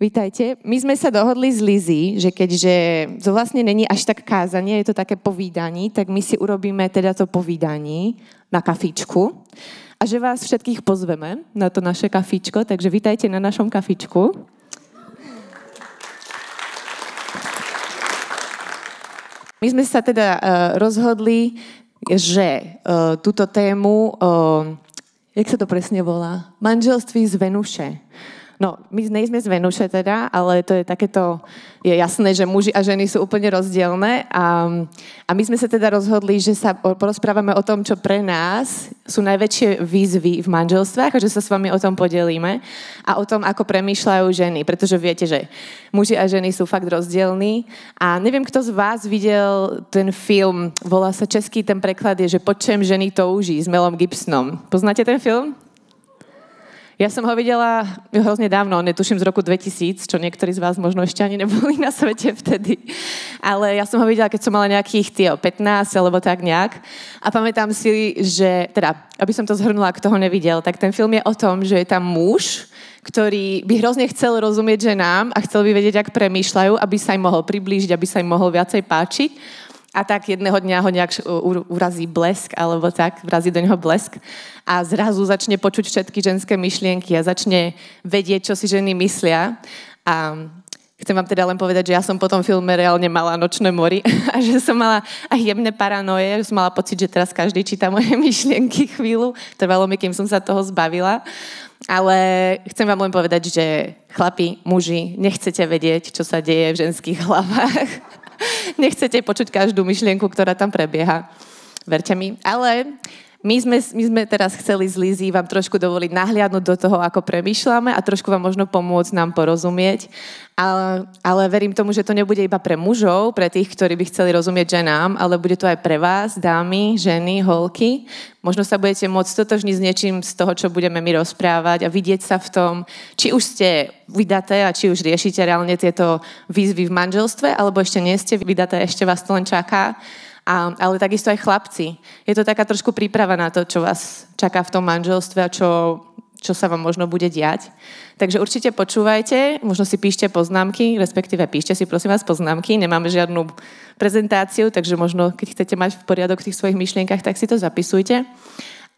Vítajte. My sme sa dohodli s Lizy, že keďže to vlastne není až tak kázanie, je to také povídanie, tak my si urobíme teda to povídanie na kafičku a že vás všetkých pozveme na to naše kafičko, takže vítajte na našom kafičku. My sme sa teda uh, rozhodli, že uh, túto tému, uh, jak sa to presne volá? Manželství z Venuše No, my nejsme z Venuše teda, ale to je takéto, je jasné, že muži a ženy sú úplne rozdielne a, a my sme sa teda rozhodli, že sa porozprávame o tom, čo pre nás sú najväčšie výzvy v manželstvách a že sa s vami o tom podelíme a o tom, ako premýšľajú ženy, pretože viete, že muži a ženy sú fakt rozdielní a neviem, kto z vás videl ten film, volá sa český, ten preklad je, že pod čem ženy touží s Melom Gibsonom. Poznáte ten film? Ja som ho videla hrozne dávno, netuším z roku 2000, čo niektorí z vás možno ešte ani neboli na svete vtedy. Ale ja som ho videla, keď som mala nejakých tio, 15 alebo tak nejak. A pamätám si, že, teda, aby som to zhrnula, kto ho nevidel, tak ten film je o tom, že je tam muž, ktorý by hrozne chcel rozumieť ženám a chcel by vedieť, ak premýšľajú, aby sa im mohol priblížiť, aby sa im mohol viacej páčiť. A tak jedného dňa ho nejak urazí blesk, alebo tak, vrazí do neho blesk a zrazu začne počuť všetky ženské myšlienky a začne vedieť, čo si ženy myslia. A chcem vám teda len povedať, že ja som po tom filme reálne mala nočné mori a že som mala aj jemné paranoje, že som mala pocit, že teraz každý číta moje myšlienky chvíľu. Trvalo mi, kým som sa toho zbavila. Ale chcem vám len povedať, že chlapi, muži, nechcete vedieť, čo sa deje v ženských hlavách nechcete počuť každú myšlienku, ktorá tam prebieha. Verte mi. Ale my sme, my sme teraz chceli z Lizy vám trošku dovoliť nahliadnúť do toho, ako premýšľame a trošku vám možno pomôcť nám porozumieť. Ale, ale verím tomu, že to nebude iba pre mužov, pre tých, ktorí by chceli rozumieť ženám, ale bude to aj pre vás, dámy, ženy, holky. Možno sa budete môcť totožniť s niečím z toho, čo budeme my rozprávať a vidieť sa v tom, či už ste vydaté a či už riešite reálne tieto výzvy v manželstve, alebo ešte nie ste vydaté, ešte vás to len čaká a, ale takisto aj chlapci. Je to taká trošku príprava na to, čo vás čaká v tom manželstve a čo, čo sa vám možno bude diať. Takže určite počúvajte, možno si píšte poznámky, respektíve píšte si prosím vás poznámky, nemáme žiadnu prezentáciu, takže možno keď chcete mať v poriadok v tých svojich myšlienkach, tak si to zapisujte.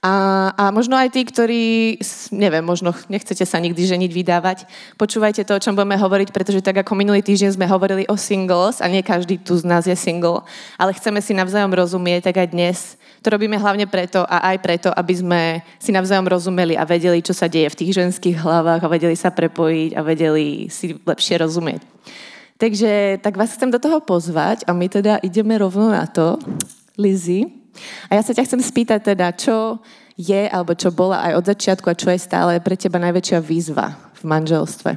A, a možno aj tí, ktorí, neviem, možno nechcete sa nikdy ženiť, vydávať, počúvajte to, o čom budeme hovoriť, pretože tak ako minulý týždeň sme hovorili o singles, a nie každý tu z nás je single, ale chceme si navzájom rozumieť, tak aj dnes to robíme hlavne preto a aj preto, aby sme si navzájom rozumeli a vedeli, čo sa deje v tých ženských hlavách a vedeli sa prepojiť a vedeli si lepšie rozumieť. Takže tak vás chcem do toho pozvať a my teda ideme rovno na to. Lizzy, a ja sa ťa chcem spýtať teda, čo je, alebo čo bola aj od začiatku a čo je stále pre teba najväčšia výzva v manželstve?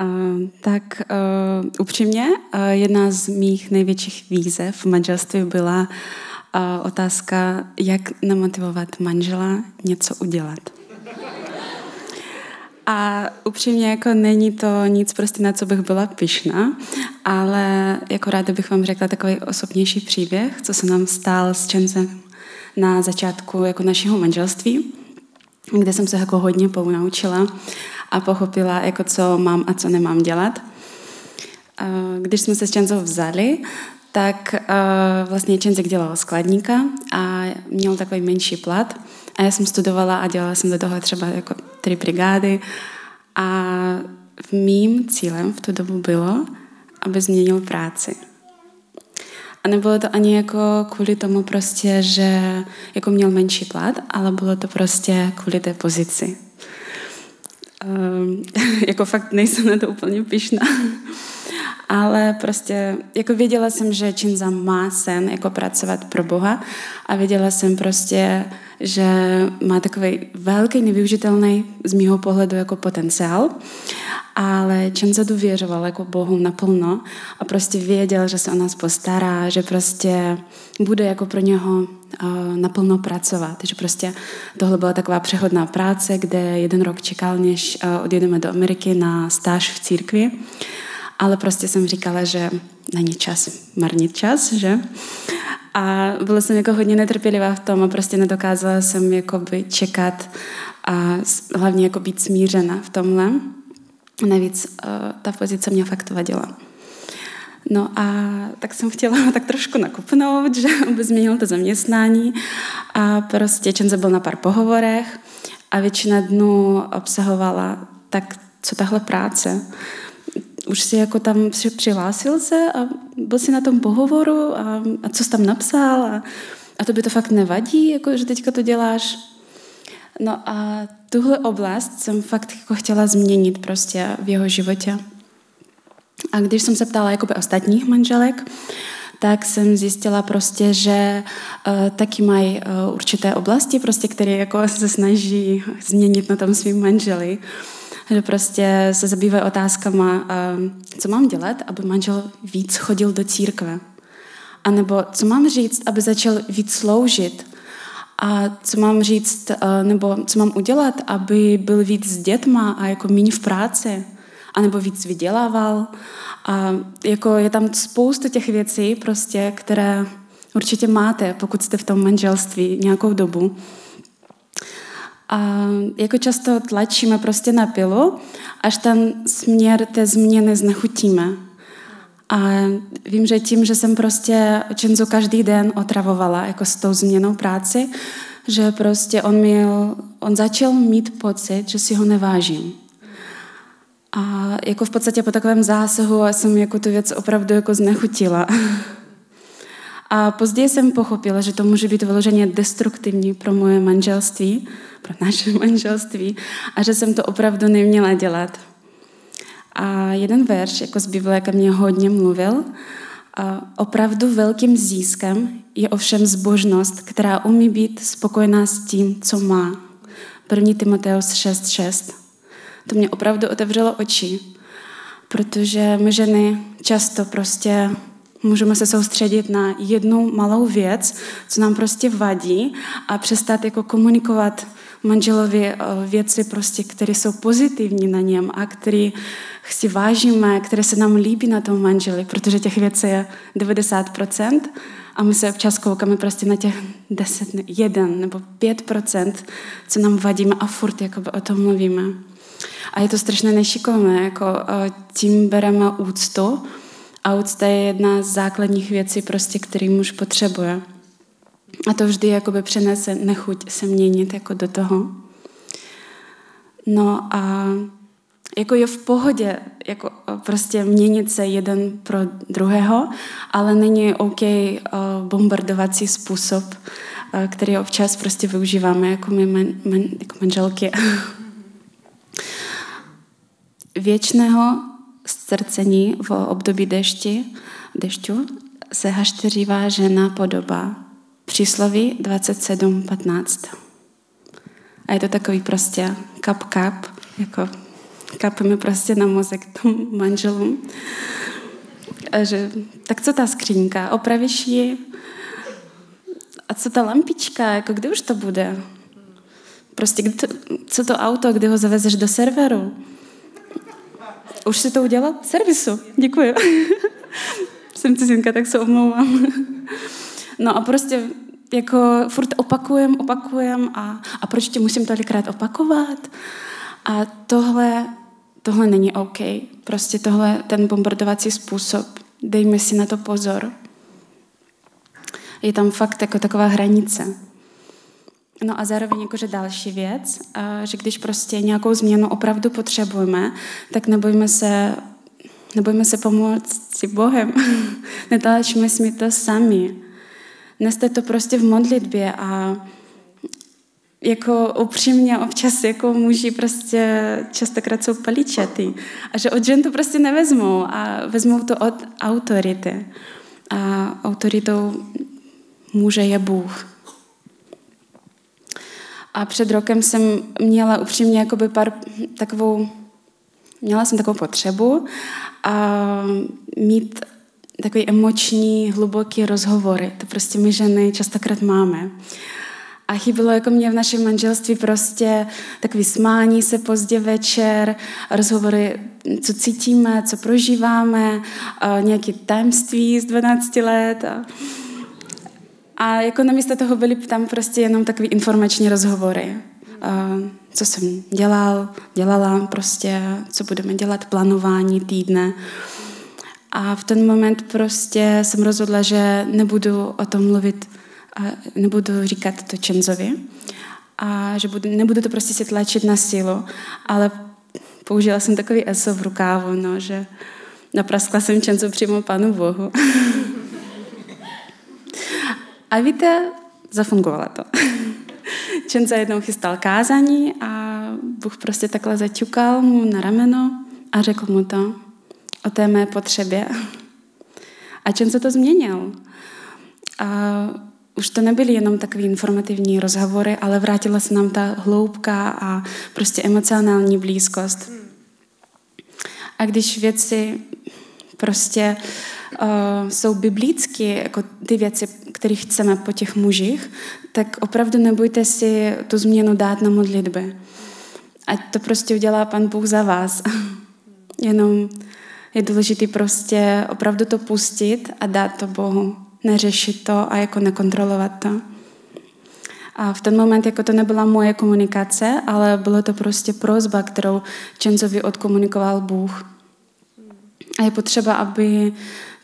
Uh, tak uh, upřímně, uh, jedna z mých největších výzev v manželství byla uh, otázka, jak namotivovat manžela něco udělat. A upřímně jako není to nic prostě na co bych byla pyšná, ale jako ráda bych vám řekla takový osobnější příběh, co se nám stál s Čencem na začátku jako našeho manželství, kde jsem se jako hodně poučila a pochopila, jako co mám a co nemám dělat. Když jsme se s Čencem vzali, tak vlastně Čencek dělal skladníka a měl takový menší plat. A já jsem studovala a dělala jsem do toho třeba jako tři brigády. A mým cílem v tu dobu bylo, aby změnil práci. A nebylo to ani jako kvůli tomu prostě, že jako měl menší plat, ale bylo to prostě kvůli té pozici. Um, jako fakt nejsem na to úplně pišná. Ale prostě jako věděla jsem, že Činza má sen jako pracovat pro Boha a věděla jsem prostě, že má takový velký nevyužitelný z mýho pohledu jako potenciál, ale Čenza důvěřoval jako Bohu naplno a prostě věděl, že se o nás postará, že prostě bude jako pro něho uh, naplno pracovat. Že prostě tohle byla taková přechodná práce, kde jeden rok čekal, než uh, odjedeme do Ameriky na stáž v církvi. Ale prostě jsem říkala, že není čas marnit čas, že? A byla jsem jako hodně netrpělivá v tom a prostě nedokázala jsem jakoby čekat a hlavně jako být smířena v tomhle. Navíc ta pozice mě fakt vadila. No a tak jsem chtěla tak trošku nakupnout, že aby změnil to zaměstnání a prostě Čenze byl na pár pohovorech a většina dnů obsahovala tak, co tahle práce. Už si jako tam přihlásil se a byl si na tom pohovoru a, a co jsi tam napsal a, a to by to fakt nevadí, jako, že teďka to děláš. No a tuhle oblast jsem fakt jako chtěla změnit prostě v jeho životě. A když jsem se ptala jakoby ostatních manželek, tak jsem zjistila prostě, že uh, taky mají uh, určité oblasti, prostě, které jako se snaží změnit na tom svým manželi. Že prostě se zabývají otázkama, co mám dělat, aby manžel víc chodil do církve. A nebo co mám říct, aby začal víc sloužit. A co mám říct, nebo co mám udělat, aby byl víc s dětma a jako méně v práci anebo víc vydělával. A jako je tam spoustu těch věcí, prostě, které určitě máte, pokud jste v tom manželství nějakou dobu. A jako často tlačíme prostě na pilu, až ten směr té změny znechutíme. A vím, že tím, že jsem prostě Čenzu každý den otravovala jako s tou změnou práci, že prostě on, měl, on začal mít pocit, že si ho nevážím. A jako v podstatě po takovém zásahu jsem jako tu věc opravdu jako znechutila. A později jsem pochopila, že to může být vyloženě destruktivní pro moje manželství, pro naše manželství a že jsem to opravdu neměla dělat. A jeden verš jako z Bible, jak mě hodně mluvil, a opravdu velkým získem je ovšem zbožnost, která umí být spokojená s tím, co má. 1. Timoteus 6.6. To mě opravdu otevřelo oči, protože my ženy často prostě můžeme se soustředit na jednu malou věc, co nám prostě vadí a přestat jako komunikovat manželovi eh, věci, prostě, které jsou pozitivní na něm a které si vážíme, které se nám líbí na tom manželi, protože těch věcí je 90% a my se občas koukáme prostě na těch 10, 1 nebo 5%, co nám vadíme a furt jakoby o tom mluvíme. A je to strašně nešikovné, jako tím bereme úctu a úcta je jedna z základních věcí, prostě, který muž potřebuje. A to vždy jakoby přenese nechuť se měnit jako do toho. No a jako je v pohodě jako prostě měnit se jeden pro druhého, ale není OK bombardovací způsob, který občas prostě využíváme jako my man, man, jako manželky. věčného ztrcení v období dešti, dešťu se hašteřivá žena podoba. Přísloví 27.15. A je to takový prostě kap kap, jako kapeme prostě na mozek tomu manželům. A že, tak co ta skřínka, opravíš ji? A co ta lampička, jako kdy už to bude? Prostě kdy to, co to auto, kdy ho zavezeš do serveru? Už si to udělal? Servisu. Děkuji. Jsem cizinka, tak se omlouvám. no a prostě jako furt opakujem, opakujem a, a proč tě musím tolikrát opakovat? A tohle, tohle není OK. Prostě tohle, ten bombardovací způsob, dejme si na to pozor. Je tam fakt jako taková hranice. No a zároveň jakože další věc, že když prostě nějakou změnu opravdu potřebujeme, tak nebojme se, nebojme se pomoct si Bohem. Netlačme si to sami. Neste to prostě v modlitbě a jako upřímně občas jako muži prostě častokrát jsou paličatý a že od žen to prostě nevezmou a vezmou to od autority. A autoritou muže je Bůh. A před rokem jsem měla upřímně jakoby pár takovou, měla jsem takovou potřebu a mít takový emoční, hluboký rozhovory. To prostě my ženy častokrát máme. A chybilo jako mě v našem manželství prostě takový smání se pozdě večer, rozhovory, co cítíme, co prožíváme, nějaké tajemství z 12 let. A, a jako namísto toho byly tam prostě jenom takový informační rozhovory. co jsem dělal, dělala prostě, co budeme dělat, plánování týdne. A v ten moment prostě jsem rozhodla, že nebudu o tom mluvit, nebudu říkat to Čenzovi a že budu, nebudu to prostě si tlačit na sílu, ale použila jsem takový eso v rukávu, no, že napraskla jsem Čenzo přímo Panu Bohu. a víte, zafungovalo to. Čenza jednou chystal kázání a Bůh prostě takhle zaťukal mu na rameno a řekl mu to o té mé potřebě. A Čenza to změnil. A už to nebyly jenom takové informativní rozhovory, ale vrátila se nám ta hloubka a prostě emocionální blízkost. A když věci prostě uh, jsou biblické, jako ty věci, které chceme po těch mužích, tak opravdu nebojte si tu změnu dát na modlitby. Ať to prostě udělá Pan Bůh za vás. Jenom je důležité prostě opravdu to pustit a dát to Bohu. Neřešit to a jako nekontrolovat to. A v ten moment jako to nebyla moje komunikace, ale bylo to prostě prozba, kterou Čenzovi odkomunikoval Bůh. A je potřeba, aby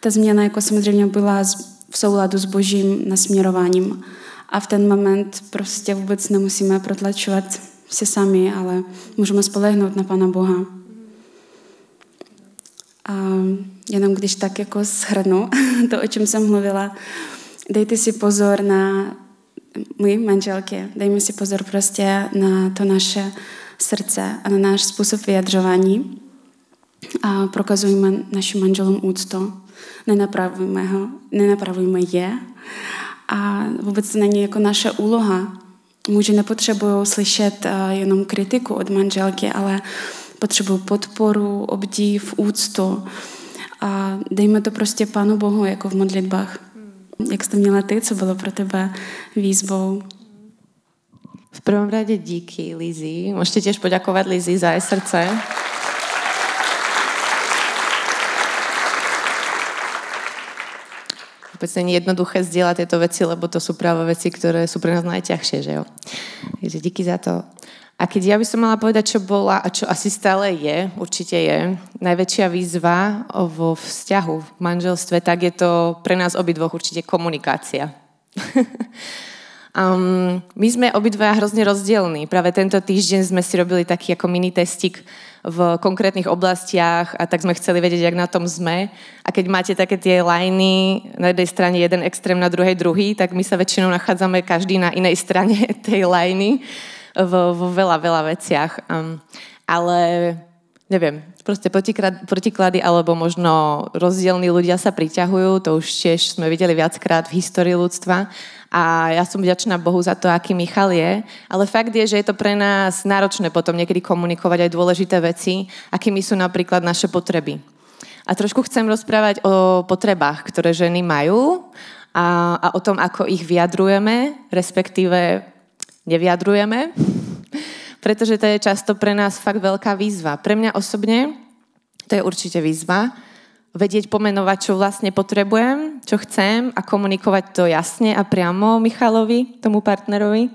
ta změna jako samozřejmě byla v souladu s božím nasměrováním. A v ten moment prostě vůbec nemusíme protlačovat se sami, ale můžeme spolehnout na Pana Boha. A jenom když tak jako shrnu to, o čem jsem mluvila, dejte si pozor na můj manželky, dejme si pozor prostě na to naše srdce a na náš způsob vyjadřování a prokazujme našim manželům úctu, nenapravujme ho, nenapravujme je a vůbec to není jako naše úloha. Muži nepotřebují slyšet jenom kritiku od manželky, ale potřebují podporu, obdiv, úctu. A dejme to prostě Pánu Bohu, jako v modlitbách. Jak jste měla ty, co bylo pro tebe výzvou? V prvom rade díky, Lizi. Môžete tiež poďakovať Lizi za jej srdce. Vôbec není jednoduché zdieľať tieto veci, lebo to sú práve veci, ktoré sú pre nás najťažšie, že jo? Takže díky za to. A keď ja by som mala povedať, čo bola a čo asi stále je, určite je, najväčšia výzva vo vzťahu, v manželstve, tak je to pre nás obidvoch určite komunikácia. um, my sme obidva hrozne rozdielní. Práve tento týždeň sme si robili taký ako mini testik v konkrétnych oblastiach a tak sme chceli vedieť, jak na tom sme. A keď máte také tie lajny, na jednej strane jeden extrém, na druhej druhý, tak my sa väčšinou nachádzame každý na inej strane tej vo, vo veľa, veľa veciach. Um, ale neviem, proste protiklady alebo možno rozdielní ľudia sa priťahujú, to už tiež sme videli viackrát v histórii ľudstva a ja som vďačná Bohu za to, aký Michal je, ale fakt je, že je to pre nás náročné potom niekedy komunikovať aj dôležité veci, akými sú napríklad naše potreby. A trošku chcem rozprávať o potrebách, ktoré ženy majú a, a o tom, ako ich vyjadrujeme, respektíve nevyjadrujeme, pretože to je často pre nás fakt veľká výzva. Pre mňa osobne to je určite výzva, vedieť pomenovať, čo vlastne potrebujem, čo chcem a komunikovať to jasne a priamo Michalovi, tomu partnerovi.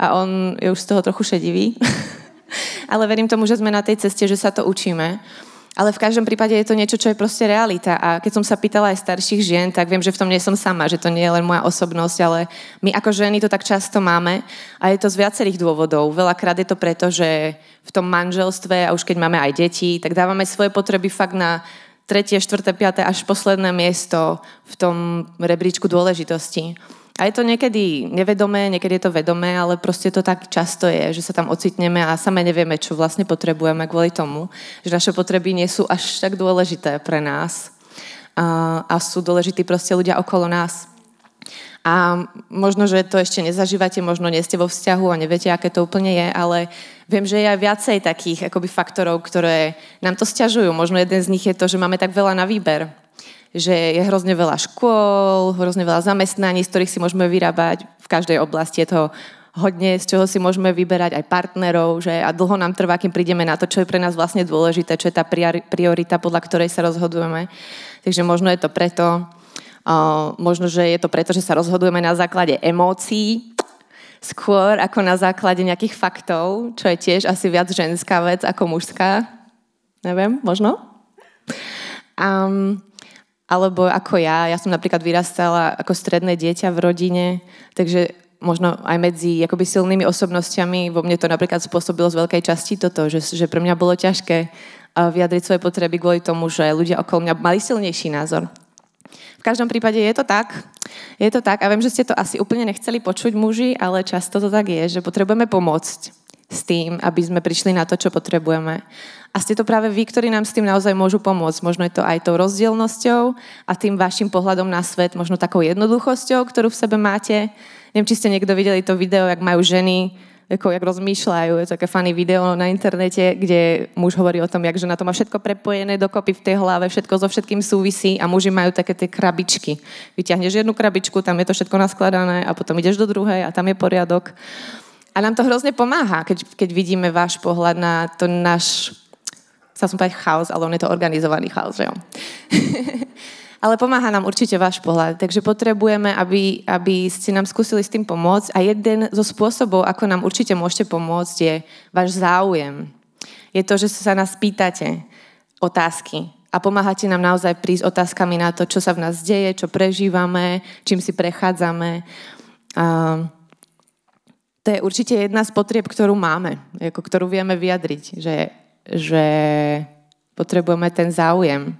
A on je už z toho trochu šedivý. Ale verím tomu, že sme na tej ceste, že sa to učíme. Ale v každom prípade je to niečo, čo je proste realita. A keď som sa pýtala aj starších žien, tak viem, že v tom nie som sama, že to nie je len moja osobnosť, ale my ako ženy to tak často máme. A je to z viacerých dôvodov. Veľakrát je to preto, že v tom manželstve, a už keď máme aj deti, tak dávame svoje potreby fakt na tretie, štvrté, piaté až posledné miesto v tom rebríčku dôležitosti. A je to niekedy nevedomé, niekedy je to vedomé, ale proste to tak často je, že sa tam ocitneme a same nevieme, čo vlastne potrebujeme kvôli tomu, že naše potreby nie sú až tak dôležité pre nás a, a sú dôležití proste ľudia okolo nás. A možno, že to ešte nezažívate, možno nie ste vo vzťahu a neviete, aké to úplne je, ale viem, že je aj viacej takých akoby faktorov, ktoré nám to stiažujú. Možno jeden z nich je to, že máme tak veľa na výber že je hrozne veľa škôl, hrozne veľa zamestnaní, z ktorých si môžeme vyrábať v každej oblasti. Je toho hodne, z čoho si môžeme vyberať aj partnerov, že a dlho nám trvá, kým prídeme na to, čo je pre nás vlastne dôležité, čo je tá priorita, podľa ktorej sa rozhodujeme. Takže možno je to preto, možno, že je to preto, že sa rozhodujeme na základe emócií, skôr ako na základe nejakých faktov, čo je tiež asi viac ženská vec ako mužská. Neviem, možno? Um, alebo ako ja, ja som napríklad vyrastala ako stredné dieťa v rodine, takže možno aj medzi akoby silnými osobnostiami vo mne to napríklad spôsobilo z veľkej časti toto, že, že pre mňa bolo ťažké vyjadriť svoje potreby kvôli tomu, že ľudia okolo mňa mali silnejší názor. V každom prípade je to tak. Je to tak a viem, že ste to asi úplne nechceli počuť muži, ale často to tak je, že potrebujeme pomôcť s tým, aby sme prišli na to, čo potrebujeme. A ste to práve vy, ktorí nám s tým naozaj môžu pomôcť. Možno je to aj tou rozdielnosťou a tým vašim pohľadom na svet, možno takou jednoduchosťou, ktorú v sebe máte. Neviem, či ste niekto videli to video, jak majú ženy ako jak rozmýšľajú. Je to také funny video na internete, kde muž hovorí o tom, jak žena to má všetko prepojené dokopy v tej hlave, všetko so všetkým súvisí a muži majú také tie krabičky. Vyťahneš jednu krabičku, tam je to všetko naskladané a potom ideš do druhej a tam je poriadok. A nám to hrozne pomáha, keď, keď vidíme váš pohľad na to náš, sa som povedať chaos, ale on je to organizovaný chaos, že jo? ale pomáha nám určite váš pohľad. Takže potrebujeme, aby, aby ste nám skúsili s tým pomôcť. A jeden zo spôsobov, ako nám určite môžete pomôcť, je váš záujem. Je to, že sa nás pýtate otázky a pomáhate nám naozaj prísť otázkami na to, čo sa v nás deje, čo prežívame, čím si prechádzame. A to je určite jedna z potrieb, ktorú máme, ako ktorú vieme vyjadriť, že, že potrebujeme ten záujem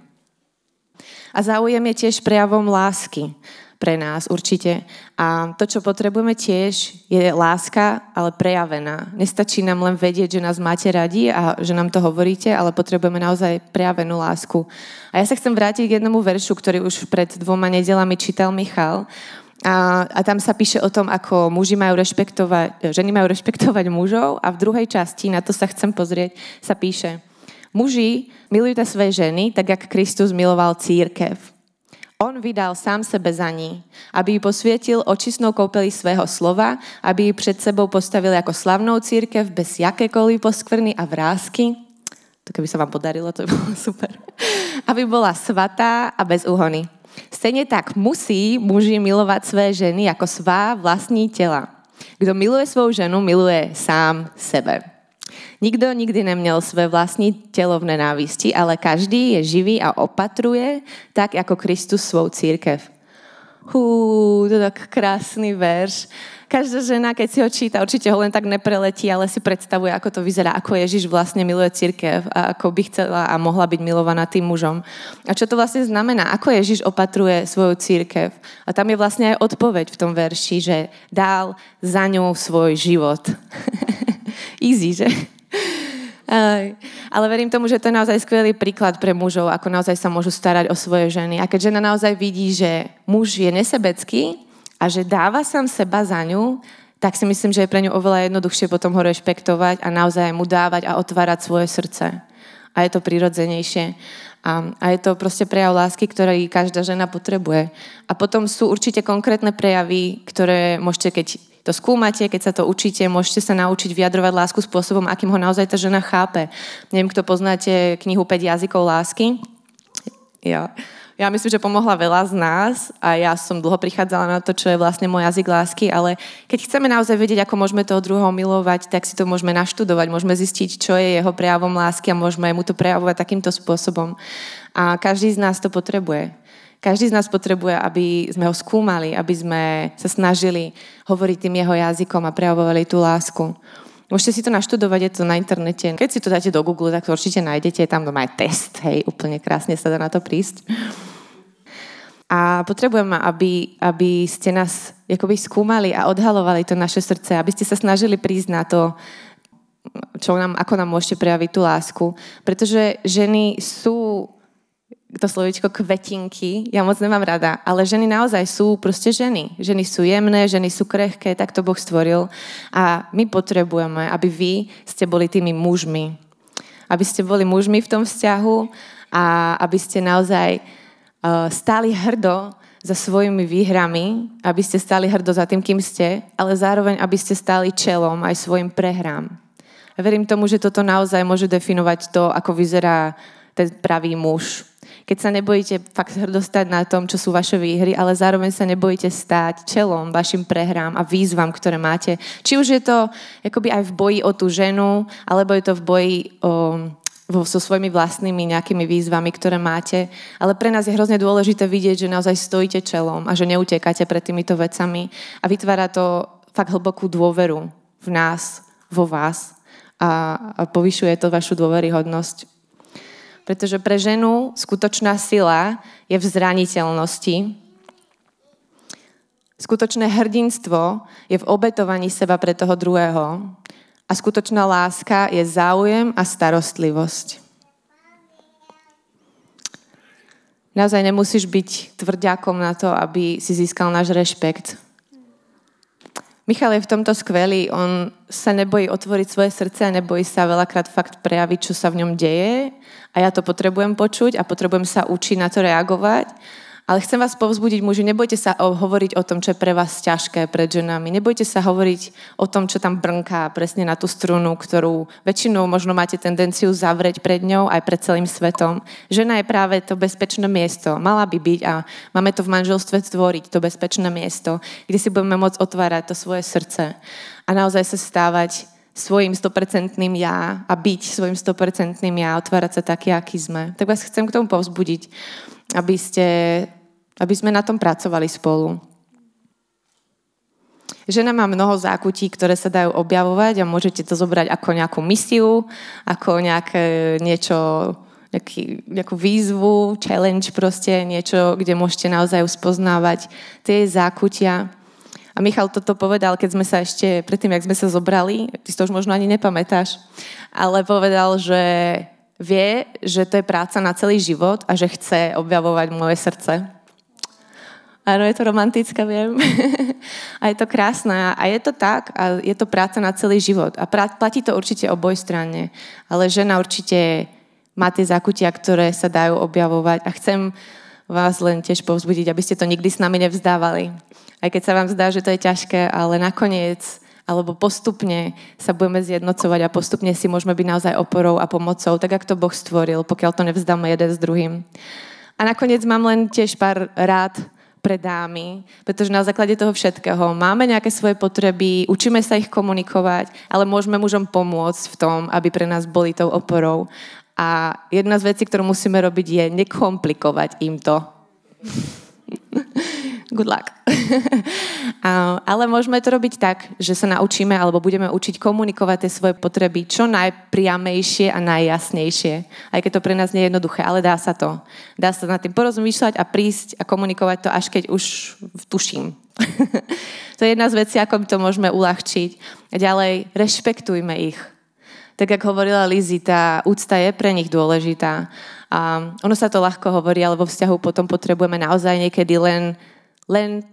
a záujem je tiež prejavom lásky pre nás určite. A to, čo potrebujeme tiež, je láska, ale prejavená. Nestačí nám len vedieť, že nás máte radi a že nám to hovoríte, ale potrebujeme naozaj prejavenú lásku. A ja sa chcem vrátiť k jednomu veršu, ktorý už pred dvoma nedelami čítal Michal. A, a tam sa píše o tom, ako muži majú rešpektovať, ženy majú rešpektovať mužov a v druhej časti, na to sa chcem pozrieť, sa píše, Muži, milujte své ženy, tak jak Kristus miloval církev. On vydal sám sebe za ní, aby ji posvietil očistnou koupelí svého slova, aby ji před sebou postavil jako slavnou církev bez jakékoliv poskvrny a vrázky. To keby sa vám podarilo, to by bolo super. Aby bola svatá a bez úhony. Stejně tak musí muži milovat své ženy jako svá vlastní těla. Kdo miluje svou ženu, miluje sám sebe. Nikdo nikdy neměl své vlastní tělo v nenávisti, ale každý je živý a opatruje tak, jako Kristus svou církev. Hú, to je tak krásny verš. Každá žena, keď si ho číta, určite ho len tak nepreletí, ale si predstavuje, ako to vyzerá, ako Ježiš vlastne miluje církev a ako by chcela a mohla byť milovaná tým mužom. A čo to vlastne znamená? Ako Ježiš opatruje svoju církev? A tam je vlastne aj odpoveď v tom verši, že dal za ňou svoj život. Easy, že? Ale verím tomu, že to je naozaj skvelý príklad pre mužov, ako naozaj sa môžu starať o svoje ženy. A keď žena naozaj vidí, že muž je nesebecký a že dáva sám seba za ňu, tak si myslím, že je pre ňu oveľa jednoduchšie potom ho rešpektovať a naozaj mu dávať a otvárať svoje srdce. A je to prirodzenejšie. A, a je to proste prejav lásky, ktorý každá žena potrebuje. A potom sú určite konkrétne prejavy, ktoré môžete, keď to skúmate, keď sa to učíte, môžete sa naučiť vyjadrovať lásku spôsobom, akým ho naozaj tá žena chápe. Neviem, kto poznáte knihu 5 jazykov lásky. Ja. Ja myslím, že pomohla veľa z nás a ja som dlho prichádzala na to, čo je vlastne môj jazyk lásky, ale keď chceme naozaj vedieť, ako môžeme toho druhého milovať, tak si to môžeme naštudovať, môžeme zistiť, čo je jeho prejavom lásky a môžeme mu to prejavovať takýmto spôsobom. A každý z nás to potrebuje. Každý z nás potrebuje, aby sme ho skúmali, aby sme sa snažili hovoriť tým jeho jazykom a prejavovali tú lásku. Môžete si to naštudovať, je to na internete. Keď si to dáte do Google, tak to určite nájdete, tam doma aj test, hej, úplne krásne sa dá na to prísť. A potrebujeme, aby, aby ste nás jakoby skúmali a odhalovali to naše srdce, aby ste sa snažili prísť na to, čo nám, ako nám môžete prejaviť tú lásku. Pretože ženy sú to slovičko kvetinky, ja moc nemám rada, ale ženy naozaj sú proste ženy. Ženy sú jemné, ženy sú krehké, tak to Boh stvoril. A my potrebujeme, aby vy ste boli tými mužmi. Aby ste boli mužmi v tom vzťahu a aby ste naozaj uh, stáli hrdo za svojimi výhrami, aby ste stáli hrdo za tým, kým ste, ale zároveň, aby ste stáli čelom aj svojim prehrám. A verím tomu, že toto naozaj môže definovať to, ako vyzerá pravý muž. Keď sa nebojíte fakt hrdostať na tom, čo sú vaše výhry, ale zároveň sa nebojíte stáť čelom vašim prehrám a výzvam, ktoré máte. Či už je to akoby aj v boji o tú ženu, alebo je to v boji o, so svojimi vlastnými nejakými výzvami, ktoré máte. Ale pre nás je hrozne dôležité vidieť, že naozaj stojíte čelom a že neutekáte pred týmito vecami a vytvára to fakt hlbokú dôveru v nás, vo vás a, povyšuje to vašu dôveryhodnosť. Pretože pre ženu skutočná sila je v zraniteľnosti. Skutočné hrdinstvo je v obetovaní seba pre toho druhého. A skutočná láska je záujem a starostlivosť. Naozaj nemusíš byť tvrďákom na to, aby si získal náš rešpekt. Michal je v tomto skvelý, on sa nebojí otvoriť svoje srdce a nebojí sa veľakrát fakt prejaviť, čo sa v ňom deje a ja to potrebujem počuť a potrebujem sa učiť na to reagovať ale chcem vás povzbudiť, muži, nebojte sa hovoriť o tom, čo je pre vás ťažké pred ženami. Nebojte sa hovoriť o tom, čo tam brnká presne na tú strunu, ktorú väčšinou možno máte tendenciu zavrieť pred ňou aj pred celým svetom. Žena je práve to bezpečné miesto. Mala by byť a máme to v manželstve stvoriť, to bezpečné miesto, kde si budeme môcť otvárať to svoje srdce a naozaj sa stávať svojim 100% ja a byť svojim 100% ja, otvárať sa taký, aký sme. Tak vás chcem k tomu povzbudiť, aby ste aby sme na tom pracovali spolu. Žena má mnoho zákutí, ktoré sa dajú objavovať a môžete to zobrať ako nejakú misiu, ako nejaké niečo, nejaký, nejakú výzvu, challenge proste, niečo, kde môžete naozaj uspoznávať tie zákutia. A Michal toto povedal, keď sme sa ešte, predtým, jak sme sa zobrali, ty si to už možno ani nepamätáš, ale povedal, že vie, že to je práca na celý život a že chce objavovať moje srdce Áno, je to romantické, viem. a je to krásne. A je to tak. A je to práca na celý život. A platí to určite oboj strane. Ale žena určite má tie zakutia, ktoré sa dajú objavovať. A chcem vás len tiež povzbudiť, aby ste to nikdy s nami nevzdávali. Aj keď sa vám zdá, že to je ťažké, ale nakoniec alebo postupne sa budeme zjednocovať a postupne si môžeme byť naozaj oporou a pomocou, tak ako to Boh stvoril, pokiaľ to nevzdáme jeden s druhým. A nakoniec mám len tiež pár rád, pre dámy, pretože na základe toho všetkého máme nejaké svoje potreby, učíme sa ich komunikovať, ale môžeme mužom pomôcť v tom, aby pre nás boli tou oporou. A jedna z vecí, ktorú musíme robiť, je nekomplikovať im to. Good luck. Ale môžeme to robiť tak, že sa naučíme alebo budeme učiť komunikovať tie svoje potreby čo najpriamejšie a najjasnejšie. Aj keď to pre nás nie je jednoduché, ale dá sa to. Dá sa nad tým porozmýšľať a prísť a komunikovať to, až keď už tuším. to je jedna z vecí, ako to môžeme uľahčiť. A ďalej, rešpektujme ich. Tak, ako hovorila Lizy, tá úcta je pre nich dôležitá. A ono sa to ľahko hovorí, ale vo vzťahu potom potrebujeme naozaj niekedy len len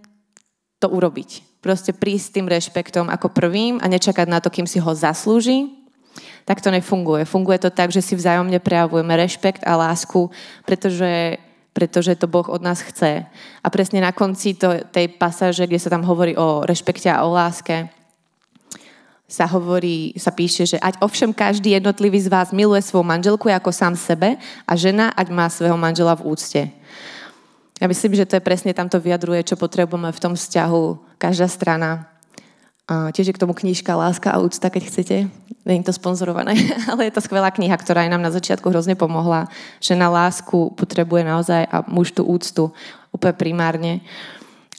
to urobiť. Proste prísť s tým rešpektom ako prvým a nečakať na to, kým si ho zaslúži. Tak to nefunguje. Funguje to tak, že si vzájomne prejavujeme rešpekt a lásku, pretože, pretože to Boh od nás chce. A presne na konci to, tej pasáže, kde sa tam hovorí o rešpekte a o láske, sa hovorí, sa píše, že ať ovšem každý jednotlivý z vás miluje svoju manželku ako sám sebe a žena ať má svého manžela v úcte. Ja myslím, že to je presne tamto vyjadruje, čo potrebujeme v tom vzťahu každá strana. A tiež je k tomu knižka Láska a úcta, keď chcete. Je to sponzorované, ale je to skvelá kniha, ktorá aj nám na začiatku hrozne pomohla, že na lásku potrebuje naozaj a muž tú úctu úplne primárne.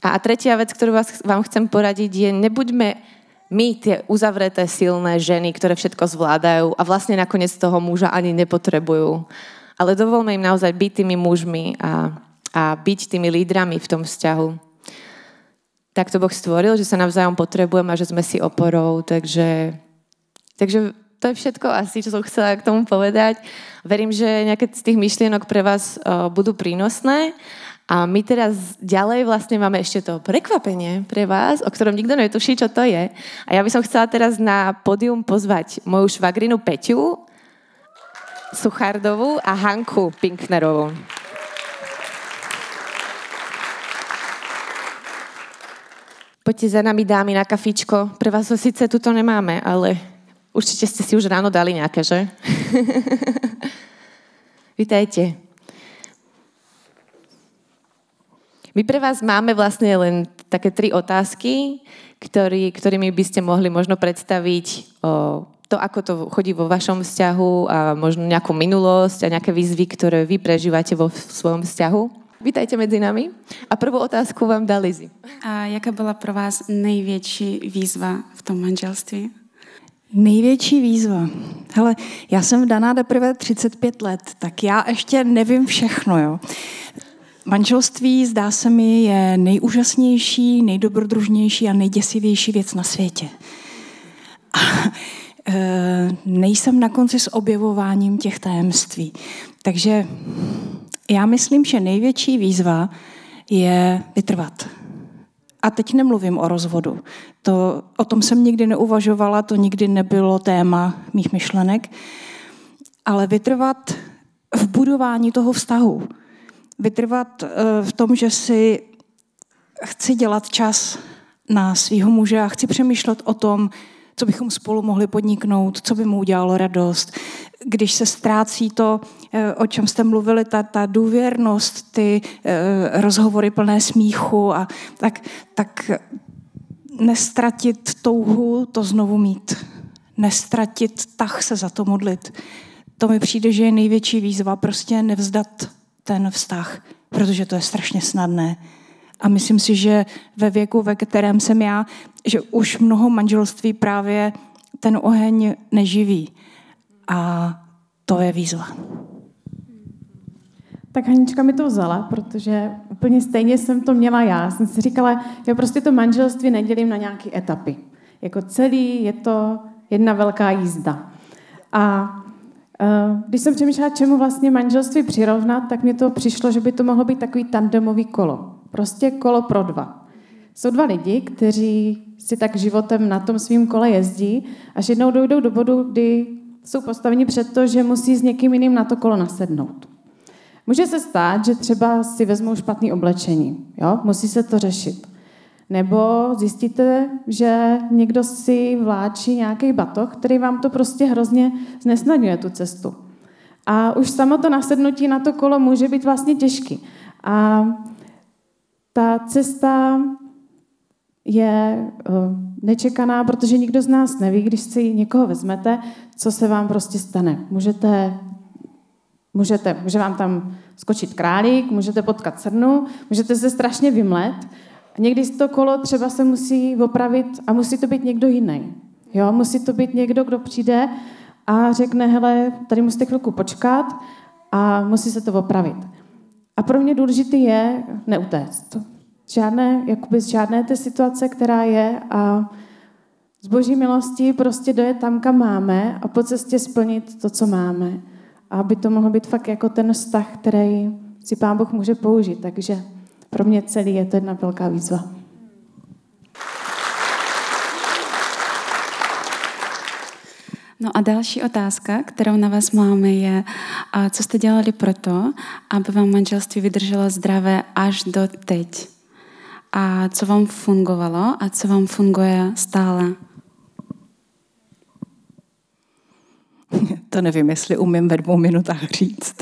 A, a tretia vec, ktorú vás, vám chcem poradiť, je nebuďme my tie uzavreté silné ženy, ktoré všetko zvládajú a vlastne nakoniec toho muža ani nepotrebujú. Ale dovolme im naozaj byť tými mužmi a a byť tými lídrami v tom vzťahu. Tak to Boh stvoril, že sa navzájom potrebujeme a že sme si oporou, takže, takže to je všetko asi, čo som chcela k tomu povedať. Verím, že nejaké z tých myšlienok pre vás uh, budú prínosné. A my teraz ďalej vlastne máme ešte to prekvapenie pre vás, o ktorom nikto netuší, čo to je. A ja by som chcela teraz na pódium pozvať moju švagrinu Peťu, Suchardovú a Hanku Pinknerovú. Poďte za nami dámy na kafičko. Pre vás ho síce tuto nemáme, ale určite ste si už ráno dali nejaké, že? Vítajte. My pre vás máme vlastne len také tri otázky, ktorý, ktorými by ste mohli možno predstaviť o, to, ako to chodí vo vašom vzťahu a možno nejakú minulosť a nejaké výzvy, ktoré vy prežívate vo svojom vzťahu. Vítajte medzi nami. A prvú otázku vám dá Lizy. A jaká byla pro vás největší výzva v tom manželství? Největší výzva. Hele, já jsem vdaná teprve 35 let, tak já ještě nevím všechno, jo. Manželství, zdá se mi, je nejúžasnější, nejdobrodružnější a nejděsivější věc na světě. A e, nejsem na konci s objevováním těch tajemství. Takže já myslím, že největší výzva je vytrvat. A teď nemluvím o rozvodu. To, o tom jsem nikdy neuvažovala, to nikdy nebylo téma mých myšlenek. Ale vytrvat v budování toho vztahu vytrvat eh, v tom, že si chci dělat čas na svého muže a chci přemýšlet o tom, co bychom spolu mohli podniknout, co by mu udělalo radost. Když se ztrácí to, eh, o čem jste mluvili, ta, ta důvěrnost, ty eh, rozhovory plné smíchu, a tak, tak nestratit touhu to znovu mít. Nestratit tah se za to modlit. To mi přijde, že je největší výzva, prostě nevzdat ten vztah, protože to je strašně snadné. A myslím si, že ve věku, ve kterém jsem já, že už mnoho manželství právě ten oheň neživí. A to je výzva. Tak Hanička mi to vzala, protože úplně stejně jsem to měla já. Jsem si říkala, já prostě to manželství nedělím na nějaké etapy. Jako celý je to jedna velká jízda. A Eh, když jsem přemýšlela, čemu vlastně manželství přirovnat, tak mi to přišlo, že by to mohlo být takový tandemový kolo. Prostě kolo pro dva. Jsou dva lidi, kteří si tak životem na tom svým kole jezdí, až jednou dojdou do bodu, kdy jsou postaveni před to, že musí s někým jiným na to kolo nasednout. Může se stát, že třeba si vezmou špatné oblečení. Jo? Musí se to řešit. Nebo zjistíte, že někdo si vláčí nějaký batoh, který vám to prostě hrozně znesnadňuje tu cestu. A už samo to nasednutí na to kolo může být vlastně těžký. A ta cesta je eh, nečekaná, protože nikdo z nás neví, když si někoho vezmete, co se vám prostě stane. Můžete, můžete, může vám tam skočit králík, můžete potkat srnu, můžete se strašně vymlet někdy to kolo třeba se musí opravit a musí to být někdo jiný. Jo, musí to být někdo, kdo přijde a řekne, hele, tady musíte chvilku počkat a musí se to opravit. A pro mě důležité je neutéct. Žádné, jakoby z žádné té situace, která je a z boží milosti prostě dojet tam, kam máme a po cestě splnit to, co máme. A aby to mohlo být fakt jako ten vztah, který si Pán Boh může použít. Takže pro mě celý je to jedna velká výzva. No a další otázka, kterou na vás máme, je, co jste dělali proto, aby vám manželství vydrželo zdravé až do teď? A co vám fungovalo a co vám funguje stále? To nevím, jestli umím ve dvou minutách říct.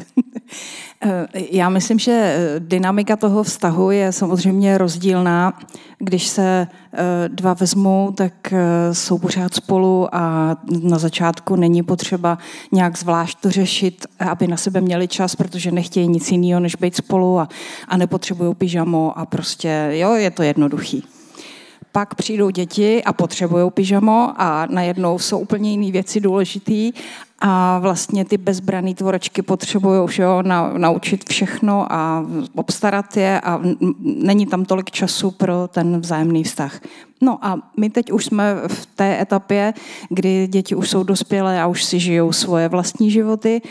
Eh, já myslím, že eh, dynamika toho vztahu je samozřejmě rozdílná. Když se eh, dva vezmou, tak jsou pořád spolu a na začátku není potřeba nějak zvlášť to řešit, aby na sebe měli čas, protože nechtějí nic jiného, než být spolu a, a nepotřebují pyžamo a prostě, jo, je to jednoduchý pak přijdou děti a potřebují pyžamo a najednou jsou úplně jiné věci důležité a vlastně ty bezbraný tvorečky potřebují už jo, na, naučit všechno a obstarat je a není tam tolik času pro ten vzájemný vztah. No a my teď už jsme v té etapě, kdy děti už jsou dospělé a už si žijou svoje vlastní životy.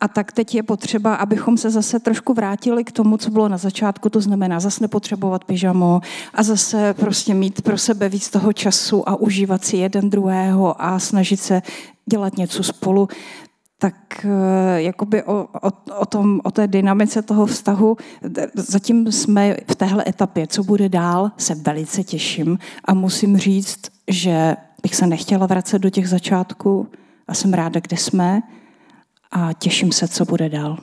A tak teď je potřeba, abychom se zase trošku vrátili k tomu, co bylo na začátku, to znamená zase nepotřebovat pyžamo a zase prostě mít pro sebe víc toho času a užívat si jeden druhého a snažit se dělat něco spolu, tak eh, jakoby o, o, o, tom, o té dynamice toho vztahu, zatím jsme v téhle etapě, co bude dál, se velice těším a musím říct, že bych se nechtěla vracet do těch začátků a jsem ráda, kde jsme a těším se, co bude dál.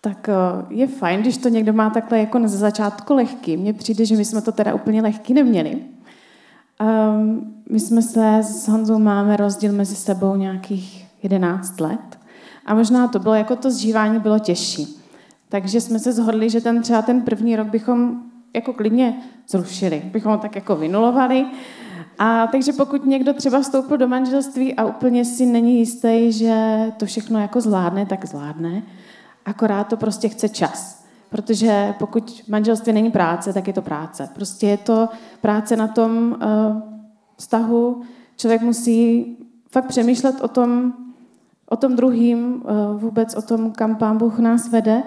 tak eh, je fajn, když to někdo má takhle jako na začátku lehký. Mně přijde, že my jsme to teda úplně lehký neměli. Um, my jsme se s Honzou máme rozdíl mezi sebou nějakých 11 let a možná to bylo, jako to zžívání bylo těžší. Takže jsme se zhodli, že ten třeba ten první rok bychom jako klidně zrušili, bychom ho tak jako vynulovali. A takže pokud někdo třeba vstoupil do manželství a úplně si není jistý, že to všechno jako zvládne, tak zvládne. Akorát to prostě chce čas. Protože pokud manželství není práce, tak je to práce. Prostě je to práce na tom uh, vztahu. Člověk musí fakt přemýšlet o tom, o tom druhým, uh, vůbec o tom, kam pán Bůh nás vede.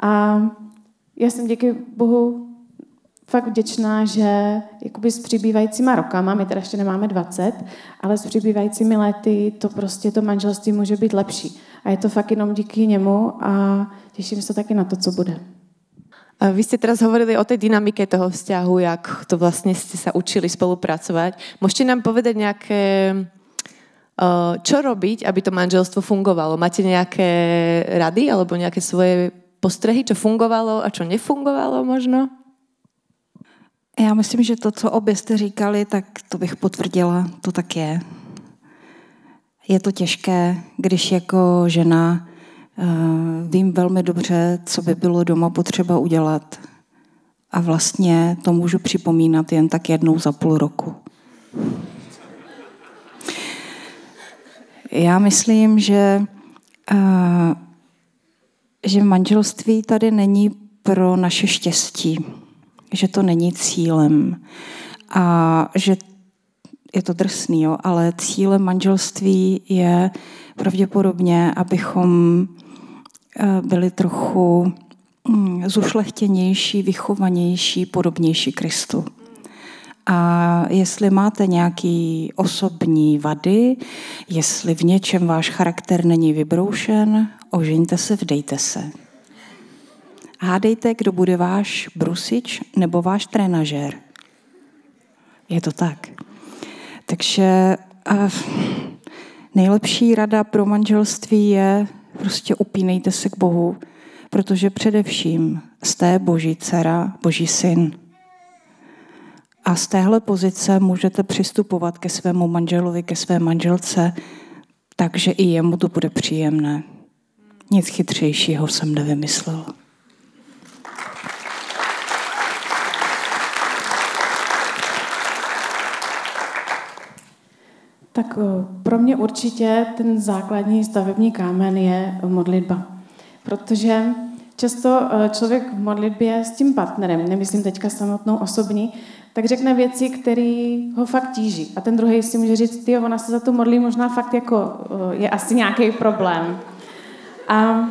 A já jsem díky Bohu fakt vděčná, že jakoby s přibývajícíma rokama, my teda ještě nemáme 20, ale s přibývajícími lety to prostě to manželství může být lepší. A je to fakt jenom díky němu a těším se taky na to, co bude. Vy ste teraz hovorili o tej dynamike toho vzťahu, jak to vlastne ste sa učili spolupracovať. Môžete nám povedať nejaké, čo robiť, aby to manželstvo fungovalo? Máte nejaké rady alebo nejaké svoje postrehy, čo fungovalo a čo nefungovalo možno? Já myslím, že to, co obě jste říkali, tak to bych potvrdila, to tak je. Je to těžké, když jako žena uh, vím velmi dobře, co by bylo doma potřeba udělat. A vlastně to můžu připomínat jen tak jednou za půl roku. Já myslím, že, uh, že manželství tady není pro naše štěstí že to není cílem a že je to drsný, jo, ale cílem manželství je pravděpodobně, abychom eh, byli trochu hm, zušlechtěnější, vychovanější, podobnější Kristu. A jestli máte nějaký osobní vady, jestli v něčem váš charakter není vybroušen, ožeňte se, vdejte se. Hádejte, kdo bude váš brusič nebo váš trenažér. Je to tak. Takže uh, nejlepší rada pro manželství je prostě upínejte se k Bohu, protože především jste boží dcera, boží syn. A z téhle pozice můžete přistupovat ke svému manželovi, ke své manželce, takže i jemu to bude příjemné. Nic chytřejšího jsem nevymyslel. Tak eh, pro mě určitě ten základní stavební kámen je modlitba. Protože často eh, člověk v modlitbě s tím partnerem, nemyslím teďka samotnou osobní, tak řekne věci, které ho fakt tíží. A ten druhý si může říct, ty ona se za to modlí, možná fakt jako eh, je asi nějaký problém. A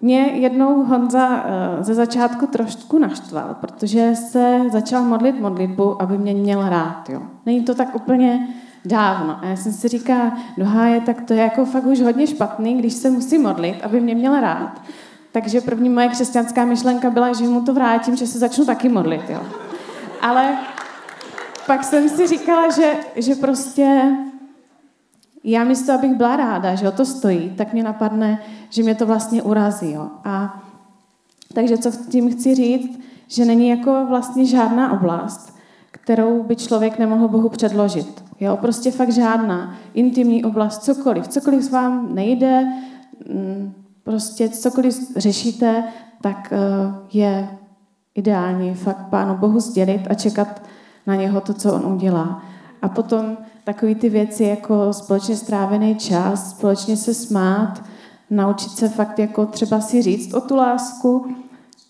mě jednou Honza ze začátku trošku naštval, protože se začal modlit modlitbu, aby mě měl rád. Jo. Není to tak úplně dávno. A já jsem si říká, no háje, tak to je jako fakt už hodně špatný, když se musí modlit, aby mě měl rád. Takže první moje křesťanská myšlenka byla, že mu to vrátím, že se začnu taky modlit. Jo. Ale pak jsem si říkala, že, že prostě já místo, abych byla ráda, že o to stojí, tak mě napadne, že mě to vlastně urazí. Jo. A takže co tím chci říct, že není jako vlastně žádná oblast, kterou by člověk nemohl Bohu předložit. Jo, prostě fakt žádná intimní oblast, cokoliv. Cokoliv vám nejde, mm, prostě cokoliv řešíte, tak eh, je ideální fakt Pánu Bohu sdělit a čekat na něho to, co on udělá. A potom takové ty věci jako společně strávený čas, společně se smát, naučit se fakt jako třeba si říct o tu lásku,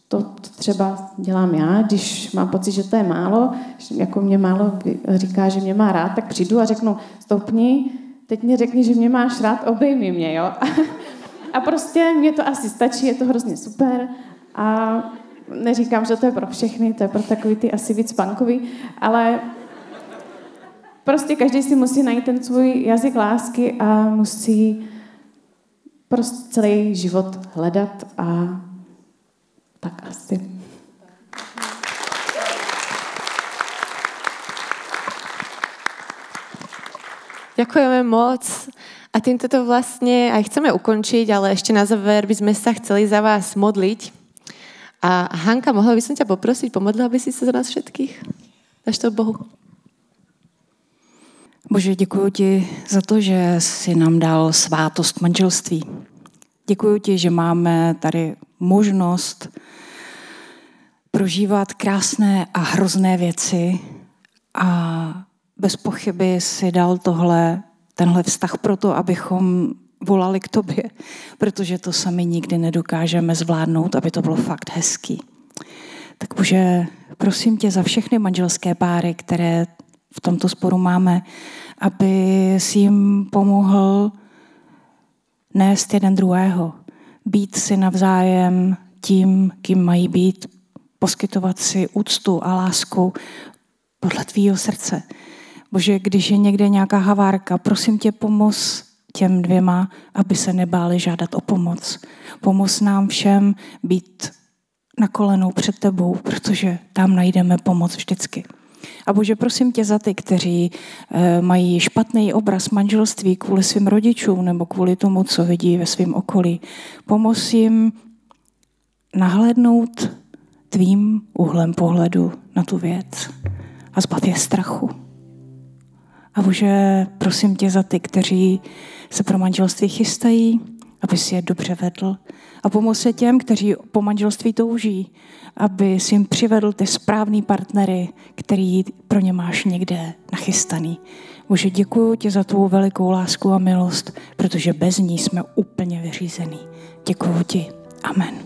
to, třeba dělám já, když mám pocit, že to je málo, jako mě málo říká, že mě má rád, tak přijdu a řeknu, stopni, teď mě řekni, že mě máš rád, obejmi mě, jo. A prostě mě to asi stačí, je to hrozně super a neříkám, že to je pro všechny, to je pro takový ty asi víc punkový, ale prostě každý si musí najít ten svůj jazyk lásky a musí prostě celý život hledat a tak asi. Ďakujeme moc. A týmto to vlastne aj chceme ukončiť, ale ešte na záver by sme sa chceli za vás modliť. A Hanka, mohla by som ťa poprosiť, pomodlila by si sa za nás všetkých? Dáš to Bohu. Bože, děkuji ti za to, že jsi nám dal svátost manželství. Děkuji ti, že máme tady možnost prožívat krásné a hrozné věci a bez pochyby si dal tohle, tenhle vztah proto, abychom volali k tobě, protože to sami nikdy nedokážeme zvládnout, aby to bylo fakt hezký. Tak bože, prosím tě za všechny manželské páry, které v tomto sporu máme, aby si jim pomohl nést jeden druhého, být si navzájem tím, kým mají být, poskytovat si úctu a lásku podle tvýho srdce. Bože, když je někde nějaká havárka, prosím tě, pomoz těm dvěma, aby se nebáli žádat o pomoc. Pomoz nám všem být na kolenou před tebou, protože tam najdeme pomoc vždycky. A Bože, prosím tě za ty, kteří e, mají špatný obraz manželství kvůli svým rodičům nebo kvůli tomu, co vidí ve svém okolí. Pomoz jim nahlédnout tvým úhlem pohledu na tu věc a zbav je strachu. A Bože, prosím tě za ty, kteří se pro manželství chystají, aby si je dobře vedl. A pomoz se těm, kteří po manželství touží, aby si jim přivedl ty správný partnery, který pro ně máš někde nachystaný. Bože, děkuji ti za tvou velikou lásku a milost, protože bez ní jsme úplně vyřízený. Děkuji ti. Amen.